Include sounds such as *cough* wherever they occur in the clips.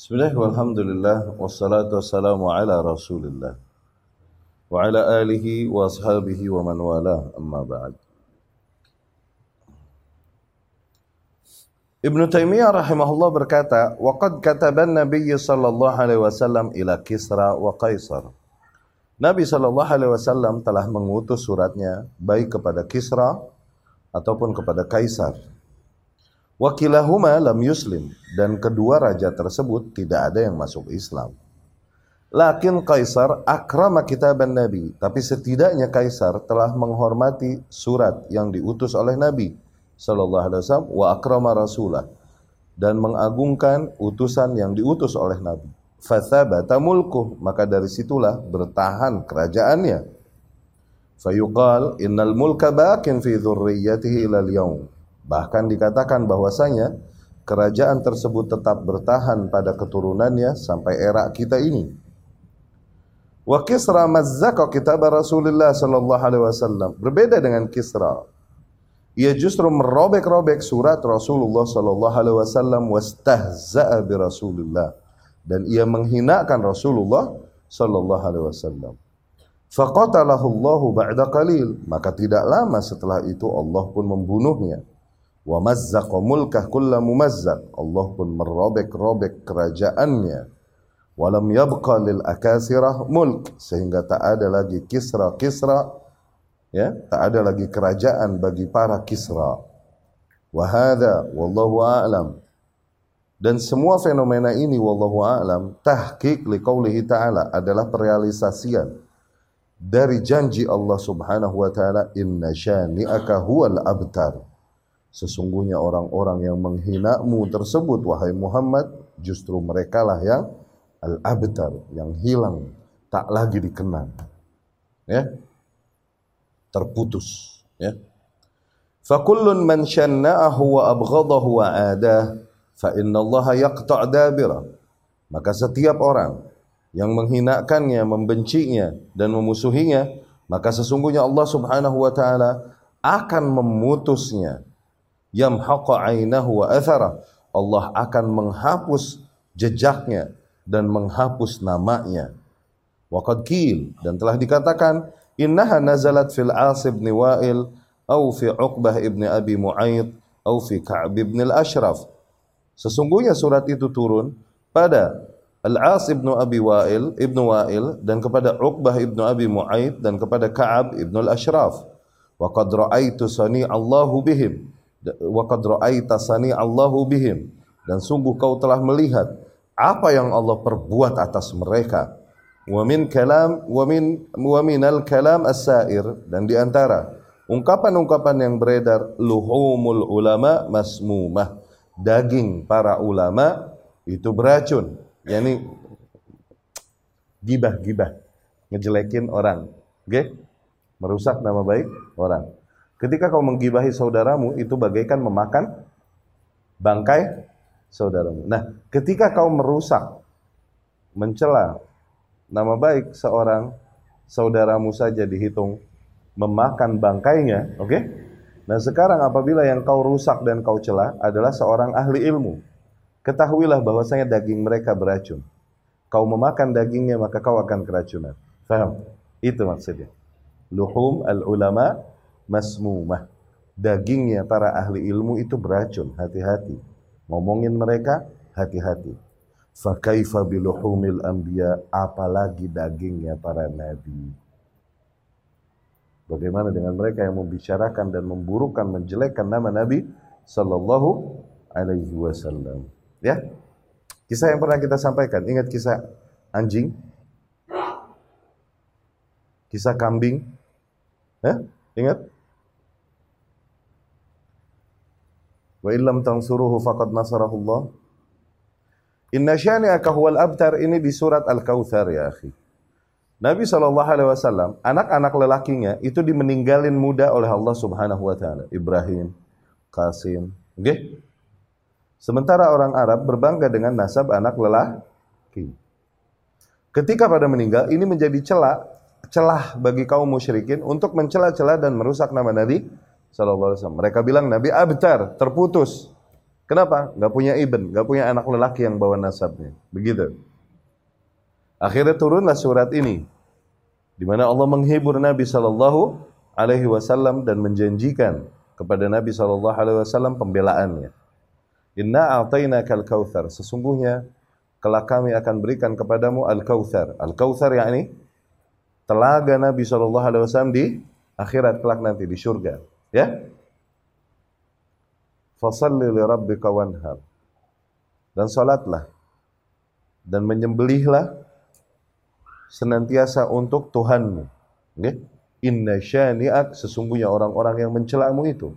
Bismillah walhamdulillah wassalatu wassalamu ala rasulillah. Wa ala alihi wa ashabihi wa man wala. Amma ba'd. Ibnu Taimiyah rahimahullah berkata, "Waqad kataba an-nabiy sallallahu alaihi wasallam ila Kisra wa Kaisar." Nabi sallallahu alaihi wasallam telah mengutus suratnya baik kepada Kisra ataupun kepada Kaisar. Wakilahuma lam yuslim dan kedua raja tersebut tidak ada yang masuk Islam. Lakin Kaisar akrama kitaban Nabi, tapi setidaknya Kaisar telah menghormati surat yang diutus oleh Nabi sallallahu alaihi wasallam wa akrama rasulah dan mengagungkan utusan yang diutus oleh Nabi. Fathabata mulkuh, maka dari situlah bertahan kerajaannya. Fayuqal innal mulka bakin fi dzurriyyatihi ilal yaum. Bahkan dikatakan bahwasanya kerajaan tersebut tetap bertahan pada keturunannya sampai era kita ini. Wa Kisra mazzaka kitab Rasulullah sallallahu alaihi wasallam. Berbeda dengan Kisra ia justru merobek-robek surat Rasulullah sallallahu alaihi wasallam wastahza'a bi Rasulillah dan ia menghinakan Rasulullah sallallahu alaihi wasallam. Faqatalahu Allah ba'da qalil, maka tidak lama setelah itu Allah pun membunuhnya. Wa mazzaqa mulkah kulla mumazzaq, Allah pun merobek-robek kerajaannya. Walam yabqa lil akasirah mulk, sehingga tak ada lagi kisra-kisra ya tak ada lagi kerajaan bagi para Kisra. Wahada wallahu a'lam. Dan semua fenomena ini wallahu a'lam tahqiq liqaulihi ta'ala adalah perealisasian dari janji Allah Subhanahu wa taala inna syani'aka huwal abtar sesungguhnya orang-orang yang menghinamu tersebut wahai Muhammad justru merekalah yang al-abtar yang hilang tak lagi dikenal. Ya. Terputus ya. Fakullun man syanna'ahu wa abghadahu wa adah fa innallaha yaqta' dabira maka setiap orang yang menghinakannya membencinya dan memusuhinya maka sesungguhnya Allah Subhanahu wa taala akan memutusnya yamhaqa ainahu wa athara Allah akan menghapus jejaknya dan menghapus namanya waqad qil dan telah dikatakan innaha nazalat fil As ibn Wa'il au fi Uqbah ibn Abi Mu'ayyid au fi Ka'b ibn al-Ashraf. Sesungguhnya surat itu turun pada Al-As ibn Abi Wa'il, ibn Wa'il dan kepada Uqbah ibn Abi Mu'ayyid dan kepada Ka'ab ibn al-Ashraf. Wa qad ra'aitu sani Allahu bihim. Wa qad ra'aita Allahu bihim. Dan sungguh kau telah melihat apa yang Allah perbuat atas mereka. Wa min kalam wa min wa minal kalam as-sair. Dan di antara ungkapan-ungkapan yang beredar luhumul ulama masmumah. Daging para ulama itu beracun. Yakni gibah-gibah ngejelekin orang. Oke? Okay? merusak nama baik orang ketika kau menggibahi saudaramu itu bagaikan memakan bangkai saudaramu nah ketika kau merusak mencela nama baik seorang saudaramu saja dihitung memakan bangkainya, oke? Okay? Nah sekarang apabila yang kau rusak dan kau celah adalah seorang ahli ilmu, ketahuilah bahwasanya daging mereka beracun. Kau memakan dagingnya maka kau akan keracunan. Faham? Itu maksudnya. Luhum al-ulama masmumah. Dagingnya para ahli ilmu itu beracun. Hati-hati. Ngomongin mereka, hati-hati. Fakaifa biluhumil anbiya apalagi dagingnya para nabi. Bagaimana dengan mereka yang membicarakan dan memburukan, menjelekkan nama Nabi Sallallahu Alaihi Wasallam. Ya, kisah yang pernah kita sampaikan. Ingat kisah anjing, kisah kambing. Ya, ingat? Wa illam tansuruhu faqad nasarahullah. Inna syani'aka huwal abtar ini di surat Al-Kautsar ya akhi. Nabi SAW, anak-anak lelakinya itu dimeninggalin muda oleh Allah Subhanahu wa taala. Ibrahim, Qasim, okay? Sementara orang Arab berbangga dengan nasab anak lelaki. Ketika pada meninggal, ini menjadi celah celah bagi kaum musyrikin untuk mencela-cela dan merusak nama Nabi sallallahu alaihi wasallam. Mereka bilang Nabi abtar, terputus. Kenapa? Gak punya ibn, gak punya anak lelaki yang bawa nasabnya. Begitu. Akhirnya turunlah surat ini, di mana Allah menghibur Nabi Shallallahu Alaihi Wasallam dan menjanjikan kepada Nabi Shallallahu Alaihi Wasallam pembelaannya. Inna a'tayna kal kautsar. Sesungguhnya kelak kami akan berikan kepadamu al kautsar. Al kautsar yakni telaga Nabi Shallallahu Alaihi Wasallam di akhirat kelak nanti di surga. Ya. Fasalli li rabbika wanhar. Dan salatlah dan menyembelihlah senantiasa untuk Tuhanmu. Okay? Inna syani'ak sesungguhnya orang-orang yang mencelamu itu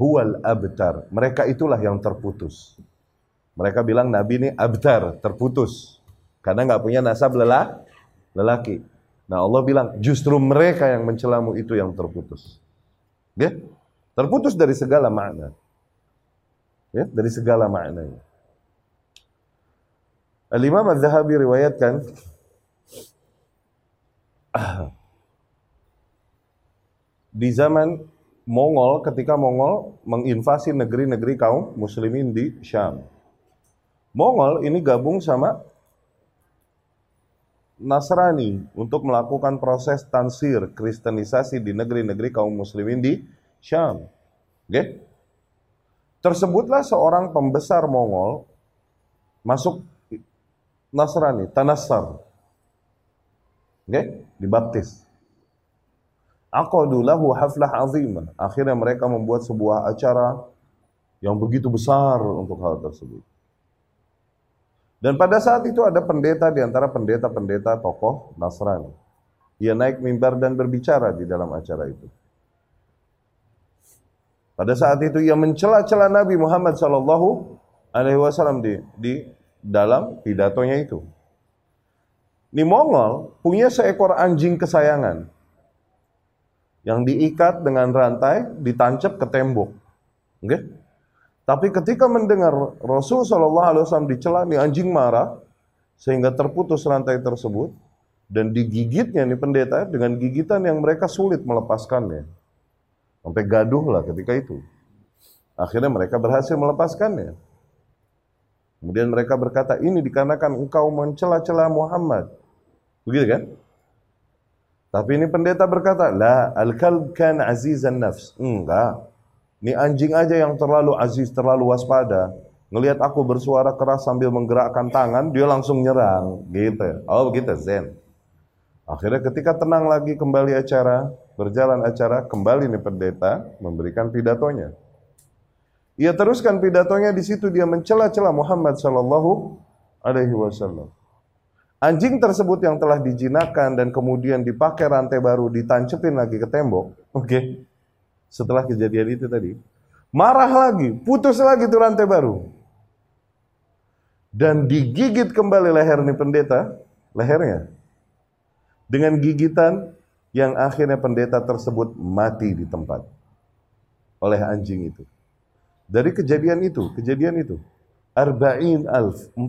huwal abtar. Mereka itulah yang terputus. Mereka bilang Nabi ini abtar, terputus. Karena nggak punya nasab lelah, lelaki. Nah Allah bilang justru mereka yang mencelamu itu yang terputus. Ya? Terputus dari segala makna. Ya, dari segala maknanya. Al-Imam Az-Zahabi riwayatkan *clears throat* di zaman Mongol ketika Mongol menginvasi negeri-negeri kaum muslimin di Syam. Mongol ini gabung sama Nasrani untuk melakukan proses tansir kristenisasi di negeri-negeri kaum muslimin di Syam. Oke? Tersebutlah seorang pembesar Mongol masuk Nasrani, Tanassar. Oke? Dibaptis. Aqadu lahu haflah azimah. Akhirnya mereka membuat sebuah acara yang begitu besar untuk hal tersebut. Dan pada saat itu ada pendeta di antara pendeta-pendeta tokoh Nasrani. Ia naik mimbar dan berbicara di dalam acara itu. Pada saat itu ia mencela-cela Nabi Muhammad Shallallahu Alaihi Wasallam di di dalam pidatonya itu. Di Mongol punya seekor anjing kesayangan yang diikat dengan rantai, ditancap ke tembok. Okay? Tapi ketika mendengar Rasul Shallallahu Alaihi Wasallam dicela, nih anjing marah sehingga terputus rantai tersebut dan digigitnya nih pendeta dengan gigitan yang mereka sulit melepaskannya. Sampai gaduh lah ketika itu. Akhirnya mereka berhasil melepaskannya. Kemudian mereka berkata, ini dikarenakan engkau mencela-cela Muhammad. Begitu kan? Tapi ini pendeta berkata, La al-kalb kan azizan nafs. Enggak. Ini anjing aja yang terlalu aziz, terlalu waspada. Ngelihat aku bersuara keras sambil menggerakkan tangan, dia langsung nyerang. Gitu. Oh begitu, Zen. Akhirnya ketika tenang lagi kembali acara, berjalan acara, kembali nih pendeta memberikan pidatonya. Ia teruskan pidatonya di situ dia mencela-cela Muhammad Shallallahu Alaihi Wasallam. Anjing tersebut yang telah dijinakan dan kemudian dipakai rantai baru ditancepin lagi ke tembok. Oke. Okay. Setelah kejadian itu tadi. Marah lagi, putus lagi tuh rantai baru. Dan digigit kembali leher nih pendeta, lehernya. Dengan gigitan yang akhirnya pendeta tersebut mati di tempat. Oleh anjing itu. Dari kejadian itu, kejadian itu. Arba'in alf, 40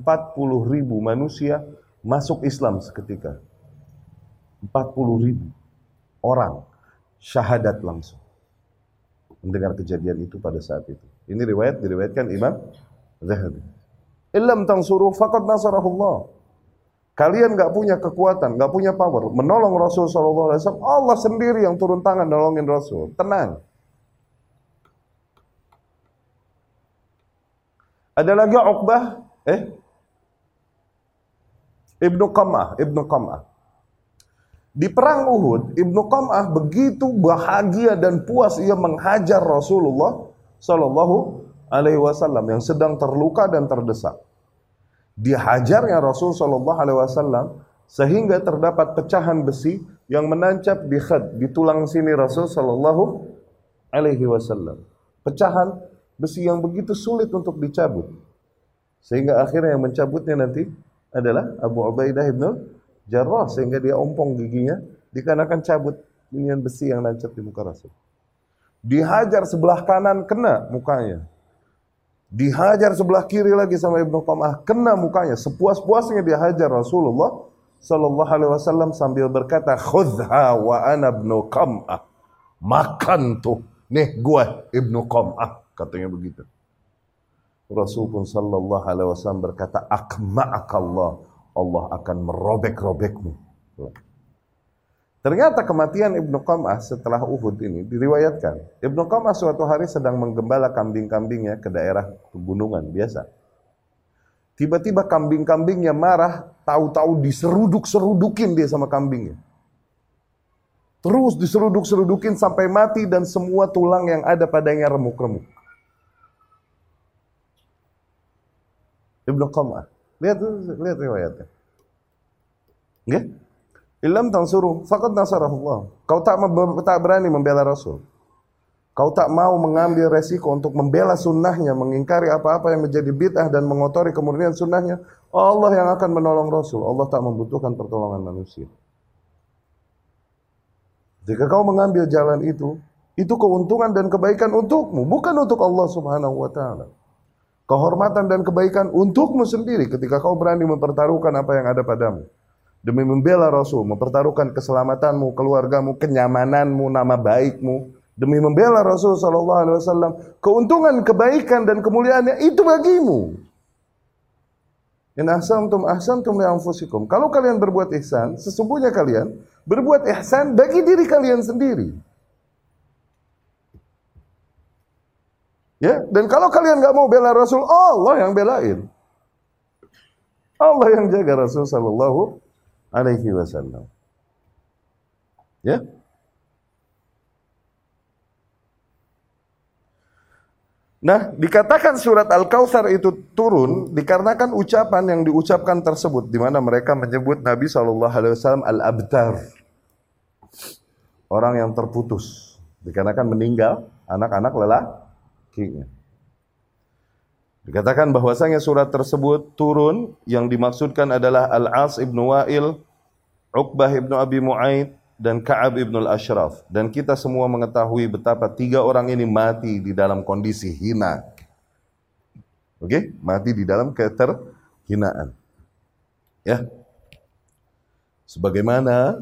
ribu manusia masuk Islam seketika. 40 ribu orang syahadat langsung. Mendengar kejadian itu pada saat itu. Ini riwayat diriwayatkan Imam Zahabi. Illam tangsuru faqad nasarahullah. Kalian nggak punya kekuatan, nggak punya power, menolong Rasul Shallallahu Alaihi Wasallam. Allah sendiri yang turun tangan nolongin Rasul. Tenang. Ada lagi Uqbah, eh Ibnu Qam'ah, Ibnu Qam'ah. Di perang Uhud, Ibnu Qam'ah begitu bahagia dan puas ia menghajar Rasulullah Shallallahu Alaihi Wasallam yang sedang terluka dan terdesak. Dihajarnya Rasul Shallallahu Alaihi Wasallam sehingga terdapat pecahan besi yang menancap di khad di tulang sini Rasul Shallallahu Alaihi Wasallam. Pecahan besi yang begitu sulit untuk dicabut, sehingga akhirnya yang mencabutnya nanti adalah Abu Ubaidah ibn Jarrah sehingga dia ompong giginya dikarenakan cabut inian besi yang nancap di muka Rasul. Dihajar sebelah kanan kena mukanya. Dihajar sebelah kiri lagi sama Ibnu Qamah kena mukanya. Sepuas-puasnya dihajar Rasulullah sallallahu alaihi wasallam sambil berkata khudha wa ana ibnu Qamah. Makan tuh. Nih gua Ibnu Qamah katanya begitu. Rasul pun sallallahu alaihi wasallam berkata, "Akma'akallah." Allah akan merobek-robekmu. Ternyata kematian Ibnu Qam'ah setelah Uhud ini diriwayatkan. Ibnu Qam'ah suatu hari sedang menggembala kambing-kambingnya ke daerah pegunungan biasa. Tiba-tiba kambing-kambingnya marah, tahu-tahu diseruduk-serudukin dia sama kambingnya. Terus diseruduk-serudukin sampai mati dan semua tulang yang ada padanya remuk-remuk. Ibnu Qam'ah. Lihat lihat riwayatnya. Nggih? Ilam tansuru faqad nasarahullah. Kau tak, tak berani membela Rasul. Kau tak mau mengambil resiko untuk membela sunnahnya, mengingkari apa-apa yang menjadi bid'ah dan mengotori kemurnian sunnahnya. Allah yang akan menolong Rasul. Allah tak membutuhkan pertolongan manusia. Jika kau mengambil jalan itu, itu keuntungan dan kebaikan untukmu, bukan untuk Allah Subhanahu wa taala. Kehormatan dan kebaikan untukmu sendiri ketika kau berani mempertaruhkan apa yang ada padamu. Demi membela Rasul, mempertaruhkan keselamatanmu, keluargamu, kenyamananmu, nama baikmu, demi membela Rasul sallallahu alaihi wasallam, keuntungan, kebaikan dan kemuliaannya itu bagimu. In ahsantum ahsantum li anfusikum. Kalau kalian berbuat ihsan, sesungguhnya kalian berbuat ihsan bagi diri kalian sendiri. Ya, dan kalau kalian nggak mau bela Rasul, Allah yang belain. Allah yang jaga Rasul sallallahu alaihi wasallam. Ya, Nah, dikatakan surat Al-Kautsar itu turun dikarenakan ucapan yang diucapkan tersebut di mana mereka menyebut Nabi Shallallahu alaihi wasallam al-abtar. Orang yang terputus dikarenakan meninggal anak-anak lelakinya. Dikatakan bahwasanya surat tersebut turun yang dimaksudkan adalah Al-As ibnu Wa'il, Uqbah ibnu Abi Mu'aid, dan Ka'ab ibn al-Ashraf. Dan kita semua mengetahui betapa tiga orang ini mati di dalam kondisi hina. Oke, okay? mati di dalam keterhinaan. Ya. Sebagaimana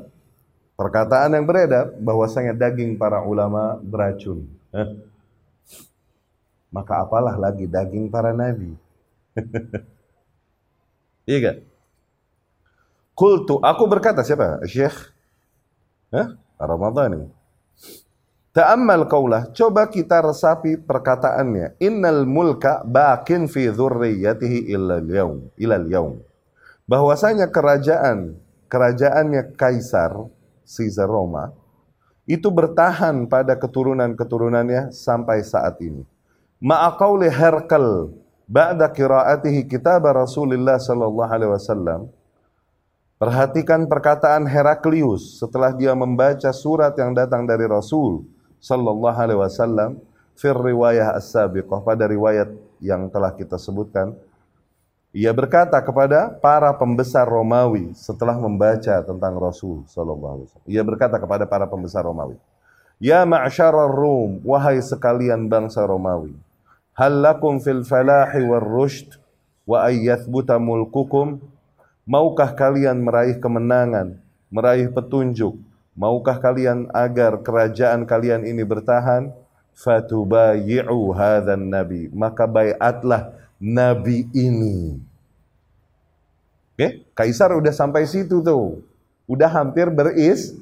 perkataan yang beredar bahwasanya daging para ulama beracun. Eh? Maka apalah lagi daging para nabi. *laughs* iya kan? Kultu, aku berkata siapa? Syekh? Ramadan ini. Ta'ammal kaulah, coba kita resapi perkataannya. Innal mulka bakin fi dzurriyyatihi ilal yaum, ilal yaum. Bahwasanya kerajaan, kerajaannya Kaisar, Caesar Roma, itu bertahan pada keturunan-keturunannya sampai saat ini. Ma'aqauli Herkel ba'da qiraatihi kitab Rasulullah sallallahu alaihi wasallam Perhatikan perkataan Heraklius setelah dia membaca surat yang datang dari Rasul sallallahu alaihi wasallam fir riwayah as-sabiqah pada riwayat yang telah kita sebutkan. Ia berkata kepada para pembesar Romawi setelah membaca tentang Rasul sallallahu alaihi wasallam. Ia berkata kepada para pembesar Romawi, "Ya ma'syarar Rum, wahai sekalian bangsa Romawi, hal lakum fil falahi war rushd wa ayyathbuta mulkukum Maukah kalian meraih kemenangan, meraih petunjuk? Maukah kalian agar kerajaan kalian ini bertahan? Fatubayi'u hadhan nabi. Maka bayatlah nabi ini. Oke, okay? Kaisar udah sampai situ tuh. Udah hampir beris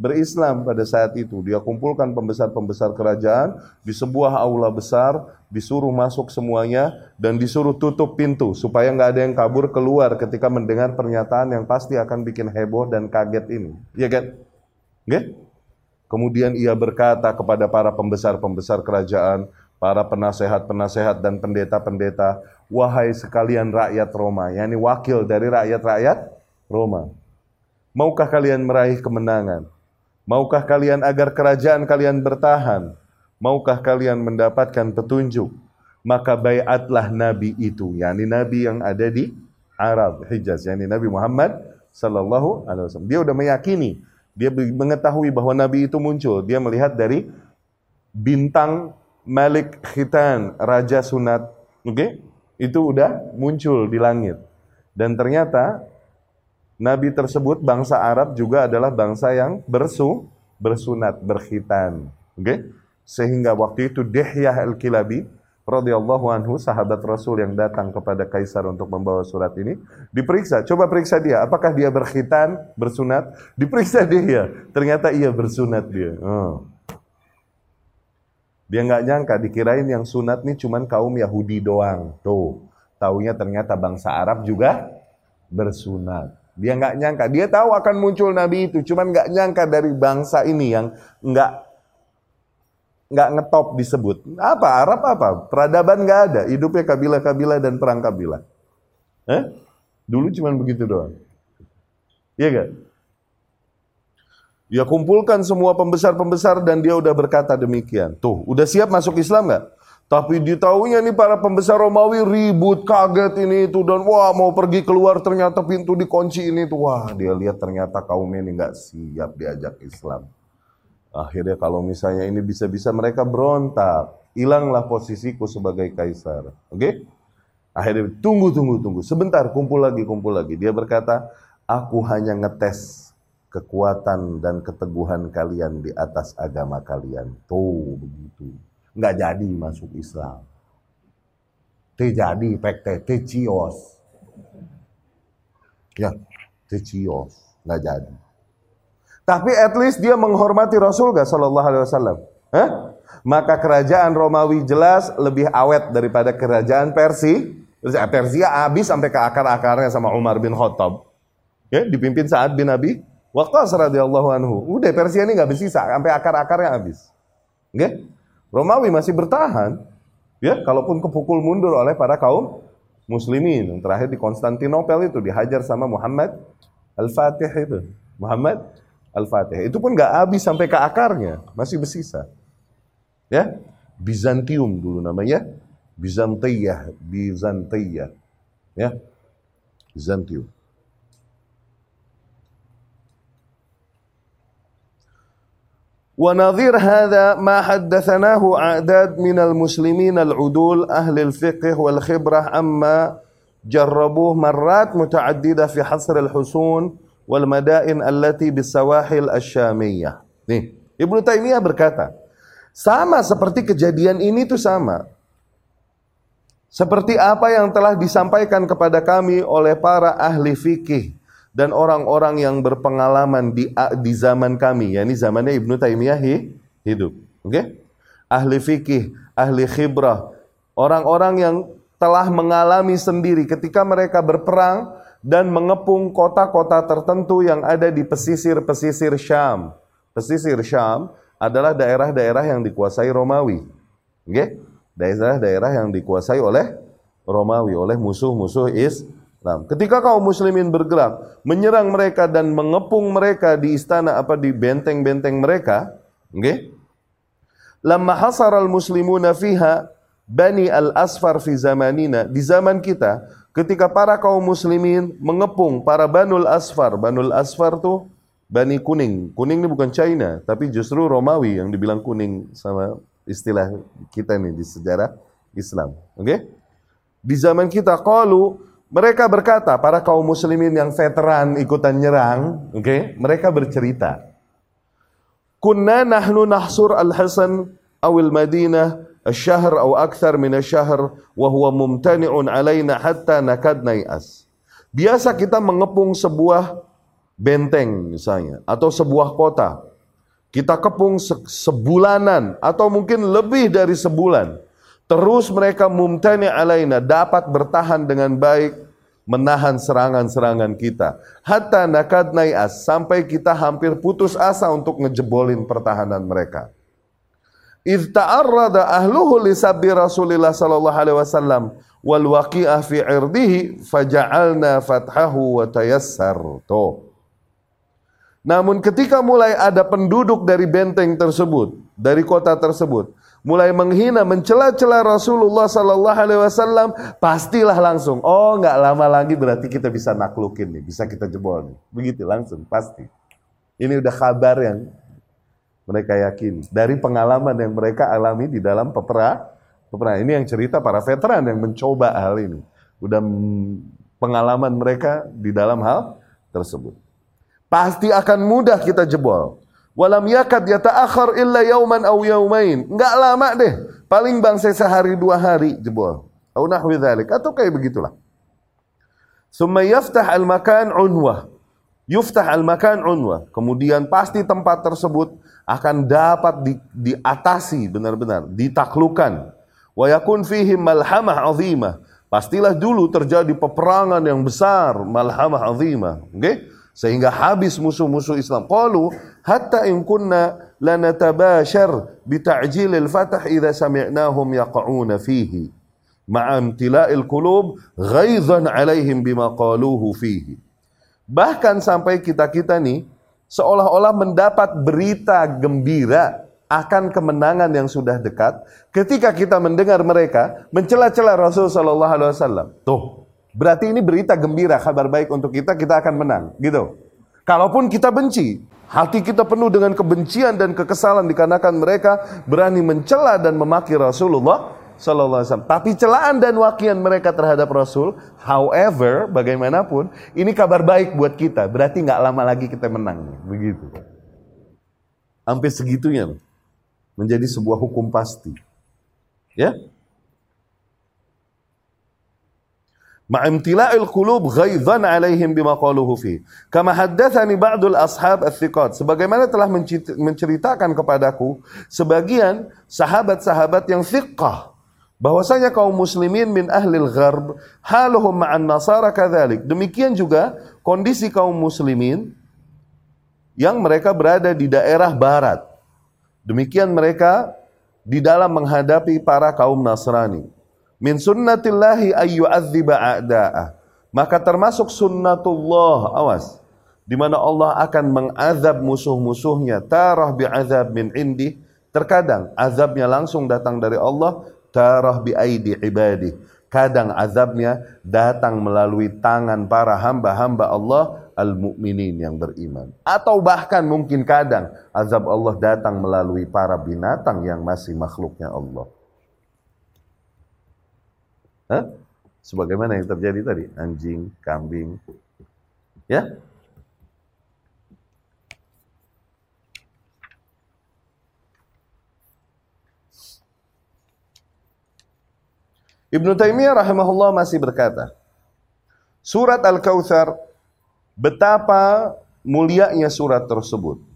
berislam pada saat itu. Dia kumpulkan pembesar-pembesar kerajaan di sebuah aula besar, disuruh masuk semuanya dan disuruh tutup pintu supaya nggak ada yang kabur keluar ketika mendengar pernyataan yang pasti akan bikin heboh dan kaget ini. Iya kan? Nggak? Kemudian ia berkata kepada para pembesar-pembesar kerajaan, para penasehat-penasehat dan pendeta-pendeta, wahai sekalian rakyat Roma, yakni wakil dari rakyat-rakyat Roma. Maukah kalian meraih kemenangan? Maukah kalian agar kerajaan kalian bertahan? Maukah kalian mendapatkan petunjuk? Maka bayatlah nabi itu, yakni nabi yang ada di Arab, Hijaz, yakni Nabi Muhammad sallallahu alaihi wasallam. Dia sudah meyakini, dia mengetahui bahwa nabi itu muncul. Dia melihat dari bintang Malik Khitan, raja sunat, oke? Okay? Itu udah muncul di langit. Dan ternyata Nabi tersebut bangsa Arab juga adalah bangsa yang bersu bersunat, berkhitan. Oke? Okay? Sehingga waktu itu Dihyah al-Kilabi, radhiyallahu anhu sahabat Rasul yang datang kepada kaisar untuk membawa surat ini diperiksa coba periksa dia apakah dia berkhitan bersunat diperiksa dia ternyata iya bersunat dia oh. dia nggak nyangka dikirain yang sunat nih cuman kaum Yahudi doang tuh taunya ternyata bangsa Arab juga bersunat dia nggak nyangka dia tahu akan muncul nabi itu cuman nggak nyangka dari bangsa ini yang nggak nggak ngetop disebut. Apa Arab apa? Peradaban nggak ada. Hidupnya kabilah-kabilah dan perang kabilah. Eh? Dulu cuma begitu doang. Iya gak? Dia kumpulkan semua pembesar-pembesar dan dia udah berkata demikian. Tuh, udah siap masuk Islam nggak? Tapi ditahunya nih para pembesar Romawi ribut, kaget ini itu dan wah mau pergi keluar ternyata pintu dikunci ini tuh. Wah, dia lihat ternyata kaum ini nggak siap diajak Islam. Akhirnya kalau misalnya ini bisa-bisa mereka berontak. Hilanglah posisiku sebagai kaisar. Oke? Okay? Akhirnya tunggu, tunggu, tunggu. Sebentar, kumpul lagi, kumpul lagi. Dia berkata, aku hanya ngetes kekuatan dan keteguhan kalian di atas agama kalian. Tuh, begitu. Nggak jadi masuk Islam. Terjadi, pekte, tecios. Ya, tecios. Nggak jadi. Tapi at least dia menghormati Rasul gak Sallallahu Alaihi Wasallam. Hah? Maka kerajaan Romawi jelas lebih awet daripada kerajaan Persia. Persia habis sampai ke akar-akarnya sama Umar bin Khattab. Ya, dipimpin saat bin Abi Waqqas radhiyallahu anhu. Udah Persia ini nggak bersisa sampai akar-akarnya habis. Ya? Romawi masih bertahan. Ya, kalaupun kepukul mundur oleh para kaum muslimin. Yang terakhir di Konstantinopel itu dihajar sama Muhammad Al-Fatih itu. Muhammad Al-Fatihah. Itu pun nggak habis sampai ke akarnya, masih bersisa. Ya, Bizantium dulu namanya, Bizantiyah, Bizantiyah. Ya, Bizantium. ونظير هذا ما حدثناه أعداد من المسلمين العدول أهل الفقه والخبرة أما جربوه مرات متعددة في حصر الحصون والمدائن التي بالسواحل الشامية ابن تيمية berkata sama seperti kejadian ini tuh sama Seperti apa yang telah disampaikan kepada kami oleh para ahli fikih dan orang-orang yang berpengalaman di di zaman kami, yakni zamannya Ibnu Taimiyah hidup. Oke? Okay? Ahli fikih, ahli khibrah, orang-orang yang telah mengalami sendiri ketika mereka berperang dan mengepung kota-kota tertentu yang ada di pesisir-pesisir Syam. Pesisir Syam adalah daerah-daerah yang dikuasai Romawi. Okay? Daerah-daerah yang dikuasai oleh Romawi, oleh musuh-musuh Islam. Ketika kaum muslimin bergerak, menyerang mereka dan mengepung mereka di istana apa di benteng-benteng mereka, okay? Lama hasar al-muslimuna fiha bani al-asfar fi zamanina, di zaman kita, ketika para kaum muslimin mengepung para Banul Asfar. Banul Asfar tuh Bani Kuning. Kuning ini bukan China, tapi justru Romawi yang dibilang kuning sama istilah kita nih di sejarah Islam. Oke? Okay? Di zaman kita qalu mereka berkata para kaum muslimin yang veteran ikutan nyerang, oke? Okay? Mereka bercerita. Kunna nahnu nahsur al-Hasan awil Madinah الشهر أو أكثر من الشهر وهو ممتنع علينا حتى نكاد نيأس. Biasa kita mengepung sebuah benteng misalnya atau sebuah kota. Kita kepung se sebulanan atau mungkin lebih dari sebulan. Terus mereka mumtani alaina dapat bertahan dengan baik menahan serangan-serangan kita. Hatta nakad nai'as sampai kita hampir putus asa untuk ngejebolin pertahanan mereka. Idh ta'arrada ahluhu li sabbi Rasulillah sallallahu alaihi wasallam wal waqi'ah fi irdihi faja'alna fathahu wa tayassar. Tuh. Namun ketika mulai ada penduduk dari benteng tersebut, dari kota tersebut, mulai menghina, mencela-cela Rasulullah sallallahu alaihi wasallam, pastilah langsung, oh nggak lama lagi berarti kita bisa naklukin nih, bisa kita jebol nih. Begitu langsung, pasti. Ini udah kabar yang mereka yakin dari pengalaman yang mereka alami di dalam peperang. Peperang ini yang cerita para veteran yang mencoba hal ini. Udah pengalaman mereka di dalam hal tersebut. Pasti akan mudah kita jebol. Walam yakad yata'akhir illa yauman aw yaumain. Enggak lama deh. Paling bangsa sehari dua hari jebol. Au nahwi dzalik atau kayak begitulah. Summa yaftah al-makan unwah. Yuftah al-makan unwah. Kemudian pasti tempat tersebut akan dapat di, diatasi benar-benar, ditaklukkan. Wa yakun fihi malhamah azimah. Pastilah dulu terjadi peperangan yang besar, malhamah azimah. Okay? Sehingga habis musuh-musuh Islam. Qalu hatta in kunna lanatabashar bita'jil al-fatah idza sami'nahum yaqa'una fihi. Ma'a imtila'il qulub ghaizan 'alaihim bima qaluhu fihi. Bahkan sampai kita-kita nih seolah-olah mendapat berita gembira akan kemenangan yang sudah dekat ketika kita mendengar mereka mencela-cela Rasul Shallallahu Alaihi Wasallam. Tuh, berarti ini berita gembira, kabar baik untuk kita, kita akan menang, gitu. Kalaupun kita benci, hati kita penuh dengan kebencian dan kekesalan dikarenakan mereka berani mencela dan memaki Rasulullah Sallallahu Alaihi Wasallam. Tapi celaan dan wakian mereka terhadap Rasul, however, bagaimanapun, ini kabar baik buat kita. Berarti nggak lama lagi kita menang, begitu. Sampai segitunya, menjadi sebuah hukum pasti. Ya, ma'imtila'il qulub ghaizan alaihim bima qaluhu fi. Kama haddatsani ba'dul ashab ats-thiqat. Sebagaimana telah menceritakan kepadaku sebagian sahabat-sahabat yang thiqah bahwasanya kaum muslimin min ahlil gharb haluhum ma'an nasara kadzalik. Demikian juga kondisi kaum muslimin yang mereka berada di daerah barat. Demikian mereka di dalam menghadapi para kaum Nasrani. Min sunnatillahi ayyu'adziba a'da'ah. Maka termasuk sunnatullah, awas, di mana Allah akan mengazab musuh-musuhnya tarah bi'azab min indi terkadang azabnya langsung datang dari Allah tarah bi aidi ibadi. Kadang azabnya datang melalui tangan para hamba-hamba Allah al-mu'minin yang beriman. Atau bahkan mungkin kadang azab Allah datang melalui para binatang yang masih makhluknya Allah. Hah? Sebagaimana yang terjadi tadi, anjing, kambing. Ya, Ibnu Taimiyah rahimahullah masih berkata, surat Al-Kautsar betapa mulianya surat tersebut.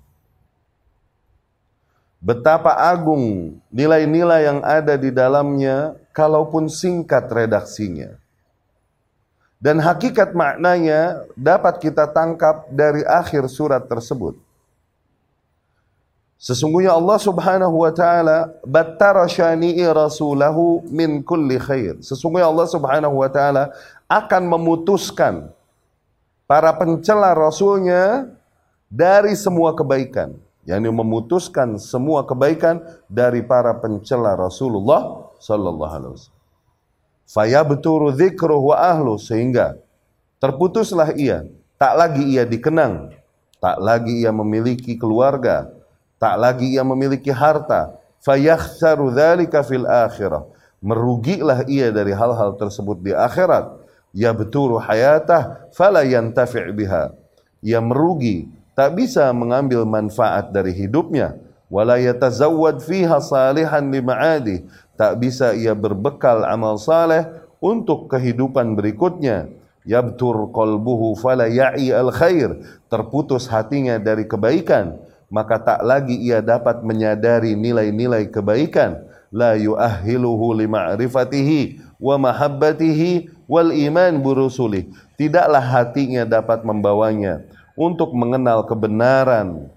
Betapa agung nilai-nilai yang ada di dalamnya kalaupun singkat redaksinya. Dan hakikat maknanya dapat kita tangkap dari akhir surat tersebut. Sesungguhnya Allah Subhanahu wa taala battara syani'i rasulahu min kulli khair. Sesungguhnya Allah Subhanahu wa taala akan memutuskan para pencela rasulnya dari semua kebaikan. Yakni memutuskan semua kebaikan dari para pencela Rasulullah sallallahu alaihi wasallam. Fayabturu dzikruhu wa ahlu sehingga terputuslah ia, tak lagi ia dikenang, tak lagi ia memiliki keluarga, tak lagi ia memiliki harta. Fayakhsaru dzalika fil akhirah. Merugilah ia dari hal-hal tersebut di akhirat. Ya beturu hayatah fala yantafi' biha. Ia merugi tak bisa mengambil manfaat dari hidupnya. Wala yatazawwad fiha salihan lima'adi tak bisa ia berbekal amal saleh untuk kehidupan berikutnya. Yabtur qalbuhu fala ya'i al khair terputus hatinya dari kebaikan. Maka tak lagi ia dapat menyadari nilai-nilai kebaikan. La yu'ahhiluhu lima'rifatihi wa mahabbatihi wal iman burusuli tidaklah hatinya dapat membawanya untuk mengenal kebenaran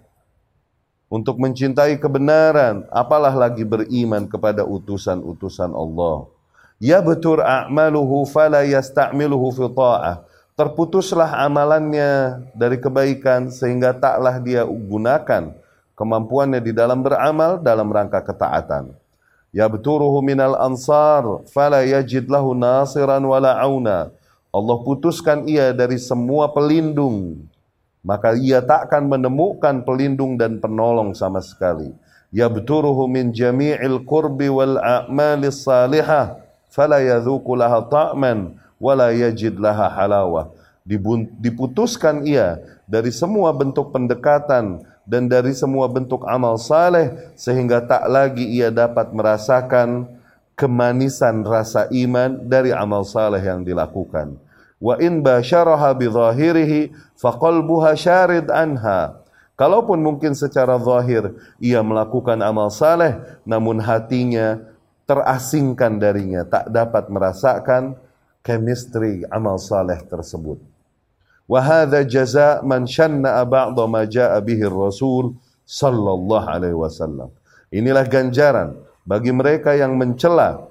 untuk mencintai kebenaran apalah lagi beriman kepada utusan-utusan Allah ya betul a'maluhu fala yasta'miluhu fi ta'ah terputuslah amalannya dari kebaikan sehingga taklah dia gunakan kemampuannya di dalam beramal dalam rangka ketaatan. Ya beturuhu minal ansar fala yajid lahu nasiran wala auna. Allah putuskan ia dari semua pelindung maka ia takkan menemukan pelindung dan penolong sama sekali. Ya beturuhu min jami'il qurbi wal a'malis salihah fala yadhuku laha ta'man wala yajid laha halawah. Diputuskan ia dari semua bentuk pendekatan dan dari semua bentuk amal saleh sehingga tak lagi ia dapat merasakan kemanisan rasa iman dari amal saleh yang dilakukan. Wa in basyaraha bi zahirihi faqalbuha syarid anha. Kalaupun mungkin secara zahir ia melakukan amal saleh namun hatinya terasingkan darinya, tak dapat merasakan chemistry amal saleh tersebut. Wa hadza jaza' man shanna ba'dha ma ja'a bihi Rasul sallallahu alaihi wasallam. Inilah ganjaran bagi mereka yang mencela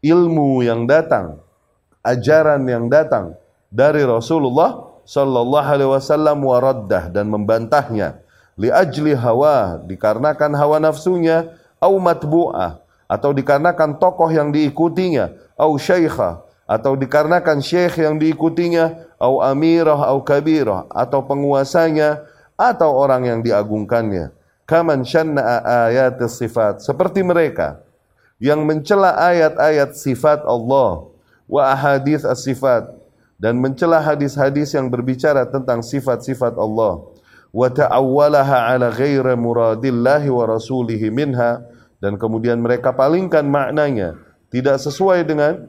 ilmu yang datang ajaran yang datang dari Rasulullah sallallahu alaihi wasallam waraddah dan membantahnya. Li ajli hawa dikarenakan hawa nafsunya au matbu'ah atau dikarenakan tokoh yang diikutinya au syaikha atau dikarenakan syekh yang diikutinya au amirah au kabirah atau penguasanya atau orang yang diagungkannya. Kaman syanna ayat sifat seperti mereka yang mencela ayat-ayat sifat Allah wa ahadits as-sifat dan mencela hadis-hadis yang berbicara tentang sifat-sifat Allah. Wa ta'awwalaha ala ghairi muradillahi wa minha dan kemudian mereka palingkan maknanya tidak sesuai dengan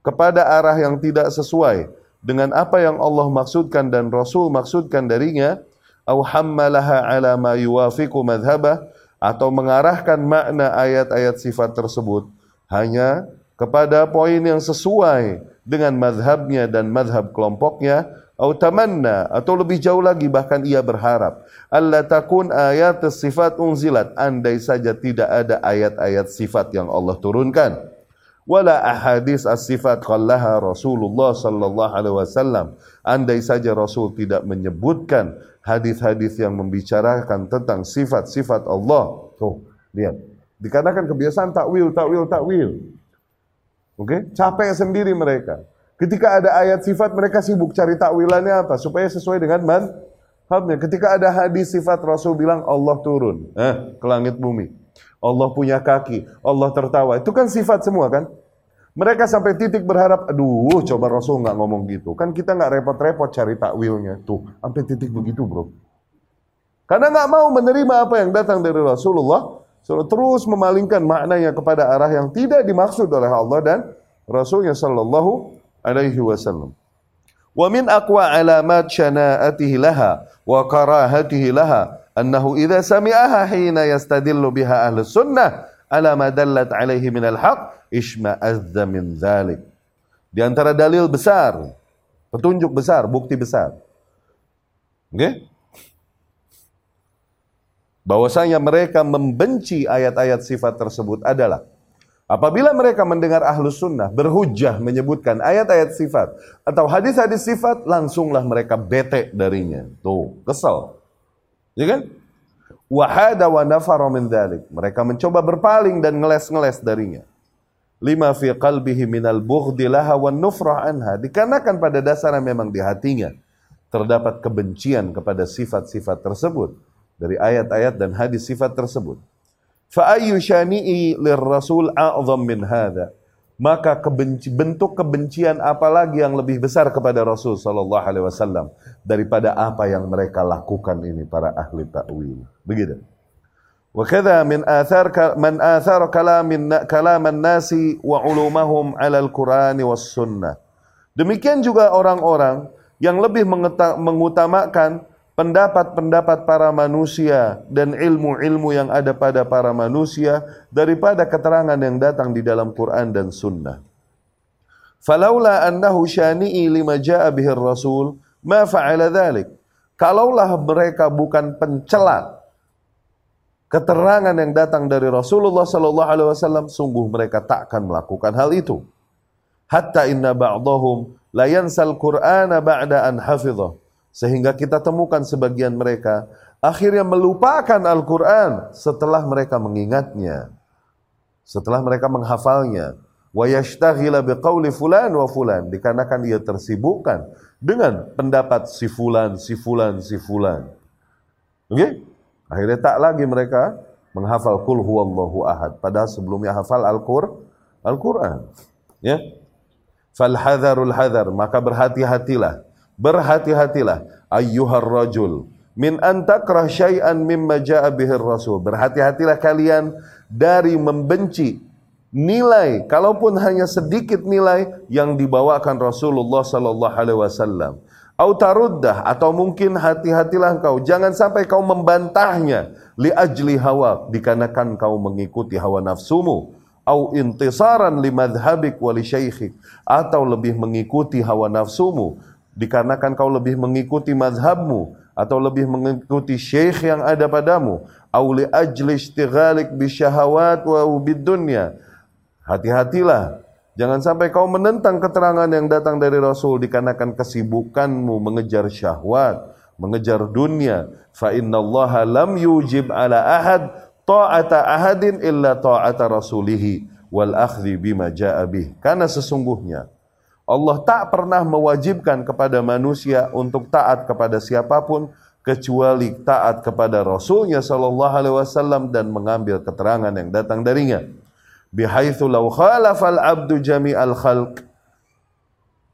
kepada arah yang tidak sesuai dengan apa yang Allah maksudkan dan Rasul maksudkan darinya. Au hammalaha ala ma yuwafiqu madhhabah atau mengarahkan makna ayat-ayat sifat tersebut hanya kepada poin yang sesuai dengan madhabnya dan madhab kelompoknya atau atau lebih jauh lagi bahkan ia berharap Allah takun ayat sifat unzilat andai saja tidak ada ayat-ayat sifat yang Allah turunkan wala ahadis as-sifat qallaha Rasulullah sallallahu alaihi wasallam. Andai saja Rasul tidak menyebutkan hadis-hadis yang membicarakan tentang sifat-sifat Allah. Tuh, lihat. Dikarenakan kebiasaan takwil, takwil, takwil. Oke, okay? capek sendiri mereka. Ketika ada ayat sifat mereka sibuk cari takwilannya apa supaya sesuai dengan madhabnya. Ketika ada hadis sifat Rasul bilang Allah turun eh, ke langit bumi. Allah punya kaki, Allah tertawa. Itu kan sifat semua kan? Mereka sampai titik berharap, aduh coba Rasul nggak ngomong gitu. Kan kita nggak repot-repot cari takwilnya. Tuh, sampai titik begitu bro. Karena nggak mau menerima apa yang datang dari Rasulullah, so, terus memalingkan maknanya kepada arah yang tidak dimaksud oleh Allah dan Rasulnya Sallallahu Alaihi Wasallam. Wa min aqwa alamat syana'atihi laha wa karahatihi laha annahu idza sami'aha hina yastadillu biha ahlus sunnah ala ma dallat alaihi minal haq isma'azza min dzalik. Di antara dalil besar, petunjuk besar, bukti besar. Oke? Bahwasanya mereka membenci ayat-ayat sifat tersebut adalah apabila mereka mendengar ahlus sunnah berhujah menyebutkan ayat-ayat sifat atau hadis-hadis sifat, langsunglah mereka bete darinya. Tuh, kesel. Ya kan? Wahada wa nafara min dhalik. Mereka mencoba berpaling dan ngeles-ngeles darinya. Lima fi qalbihi minal bughdi laha wa nufrah anha. Dikarenakan pada dasarnya memang di hatinya terdapat kebencian kepada sifat-sifat tersebut dari ayat-ayat dan hadis sifat tersebut. Fa ayyu syani'i lirrasul a'zam min hadha? Maka kebenci, bentuk kebencian apa lagi yang lebih besar kepada Rasul sallallahu alaihi wasallam daripada apa yang mereka lakukan ini para ahli takwil. Begitu. Wa kadza min athar man athar kalamin kalaman nasi wa ulumahum 'ala al-Qur'an was sunnah. Demikian juga orang-orang yang lebih mengutamakan pendapat-pendapat para manusia dan ilmu-ilmu yang ada pada para manusia daripada keterangan yang datang di dalam Quran dan Sunnah. Falaula annahu syani'i lima ja'a bihir rasul ma fa'ala dhalik. Kalaulah mereka bukan pencela keterangan yang datang dari Rasulullah sallallahu alaihi wasallam, sungguh mereka takkan melakukan hal itu. Hatta inna ba'dahum la yansal Qur'ana ba'da an hafidhah sehingga kita temukan sebagian mereka akhirnya melupakan Al-Quran setelah mereka mengingatnya. Setelah mereka menghafalnya. Wa yashtaghila fulan wa. Dikarenakan ia tersibukkan dengan pendapat si fulan, si fulan, si fulan. Oke? Okay? Akhirnya tak lagi mereka menghafal kul huwallahu ahad. Padahal sebelumnya hafal Al-Qur'an. Al-Quran. Ya. Fal hadharul hadar. Maka berhati-hatilah berhati-hatilah ayyuhar rajul min antakrah syai'an mimma ja'a bihir rasul. Berhati-hatilah kalian dari membenci nilai kalaupun hanya sedikit nilai yang dibawakan Rasulullah sallallahu alaihi wasallam. Au atau mungkin hati-hatilah engkau jangan sampai kau membantahnya li ajli hawa dikarenakan kau mengikuti hawa nafsumu au intisaran li madhhabik wa li syaikhik atau lebih mengikuti hawa nafsumu dikarenakan kau lebih mengikuti mazhabmu atau lebih mengikuti syekh yang ada padamu. Au li ajli istighalik bi syahawat wa dunya. Hati-hatilah. Jangan sampai kau menentang keterangan yang datang dari Rasul dikarenakan kesibukanmu mengejar syahwat mengejar dunia. Fa innallaha lam yujib ala ahad ta'ata ahadin illa ta'ata rasulihi wal akhdhi bima ja'a bih. Karena sesungguhnya Allah tak pernah mewajibkan kepada manusia untuk taat kepada siapa pun kecuali taat kepada Rasulnya Shallallahu Alaihi Wasallam dan mengambil keterangan yang datang darinya. Bihaitsu law khalafal abdu jami'al khalq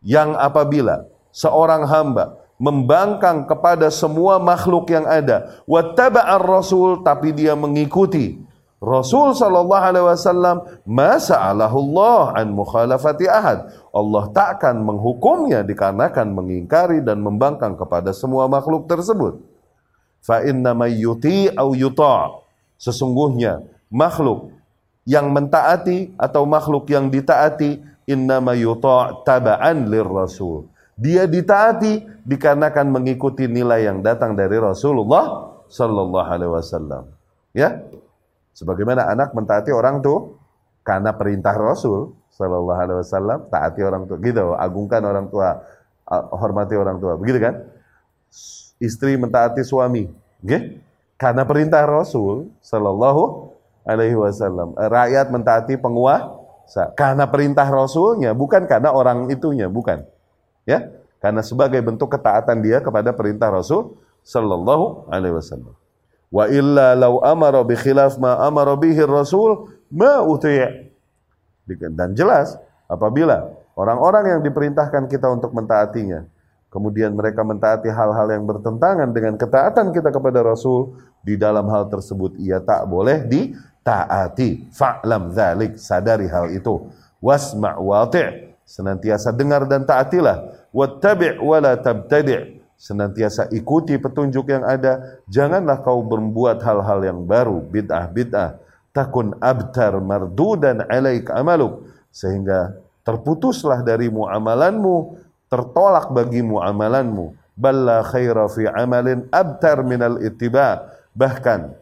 yang apabila seorang hamba membangkang kepada semua makhluk yang ada wattaba'ar rasul tapi dia mengikuti Rasul sallallahu alaihi wasallam masa'alahu Allah an mukhalafati ahad. Allah takkan menghukumnya dikarenakan mengingkari dan membangkang kepada semua makhluk tersebut. Fa inna may yuti au yuta. Sesungguhnya makhluk yang mentaati atau makhluk yang ditaati inna may yuta taba'an lir rasul. Dia ditaati dikarenakan mengikuti nilai yang datang dari Rasulullah sallallahu alaihi wasallam. Ya, Sebagaimana anak mentaati orang tua karena perintah Rasul Shallallahu Alaihi Wasallam taati orang tua gitu agungkan orang tua hormati orang tua begitu kan? Istri mentaati suami okay? karena perintah Rasul Shallallahu Alaihi Wasallam eh, rakyat mentaati penguasa. Karena perintah Rasulnya bukan karena orang itunya bukan ya? Karena sebagai bentuk ketaatan dia kepada perintah Rasul Shallallahu Alaihi Wasallam Wa illa law amara bi khilaf ma amara bihi rasul ma uti'. Dan jelas apabila orang-orang yang diperintahkan kita untuk mentaatinya kemudian mereka mentaati hal-hal yang bertentangan dengan ketaatan kita kepada Rasul di dalam hal tersebut ia tak boleh ditaati. Fa'lam dzalik sadari hal itu. Wasma' wati' senantiasa dengar dan taatilah. Wattabi' wala tabtadi' senantiasa ikuti petunjuk yang ada. Janganlah kau berbuat hal-hal yang baru bid'ah-bid'ah. Takun abtar mardudan alaik amaluk. Sehingga terputuslah dari muamalanmu tertolak bagi muamalanmu balla khaira fi amalin abtar minal ittiba. Bahkan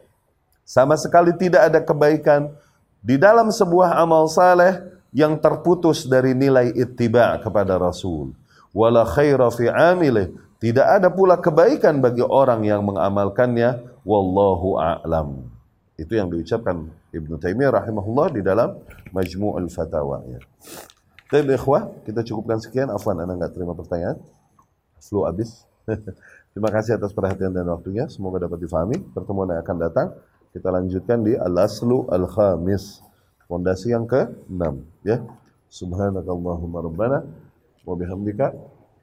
sama sekali tidak ada kebaikan di dalam sebuah amal saleh yang terputus dari nilai ittiba kepada Rasul. Wala khaira fi amilih tidak ada pula kebaikan bagi orang yang mengamalkannya. Wallahu a'lam. Itu yang diucapkan Ibnu Taimiyah rahimahullah di dalam Majmu'ul Fatawa. Ya. Tapi ikhwah, kita cukupkan sekian. Afwan, Anda nggak terima pertanyaan. Flu habis. *laughs* Terima kasih atas perhatian dan waktunya. Semoga dapat difahami. Pertemuan yang akan datang, kita lanjutkan di Al-Aslu Al-Khamis. Fondasi yang ke-6. Ya. Subhanakallahumma rabbana wa bihamdika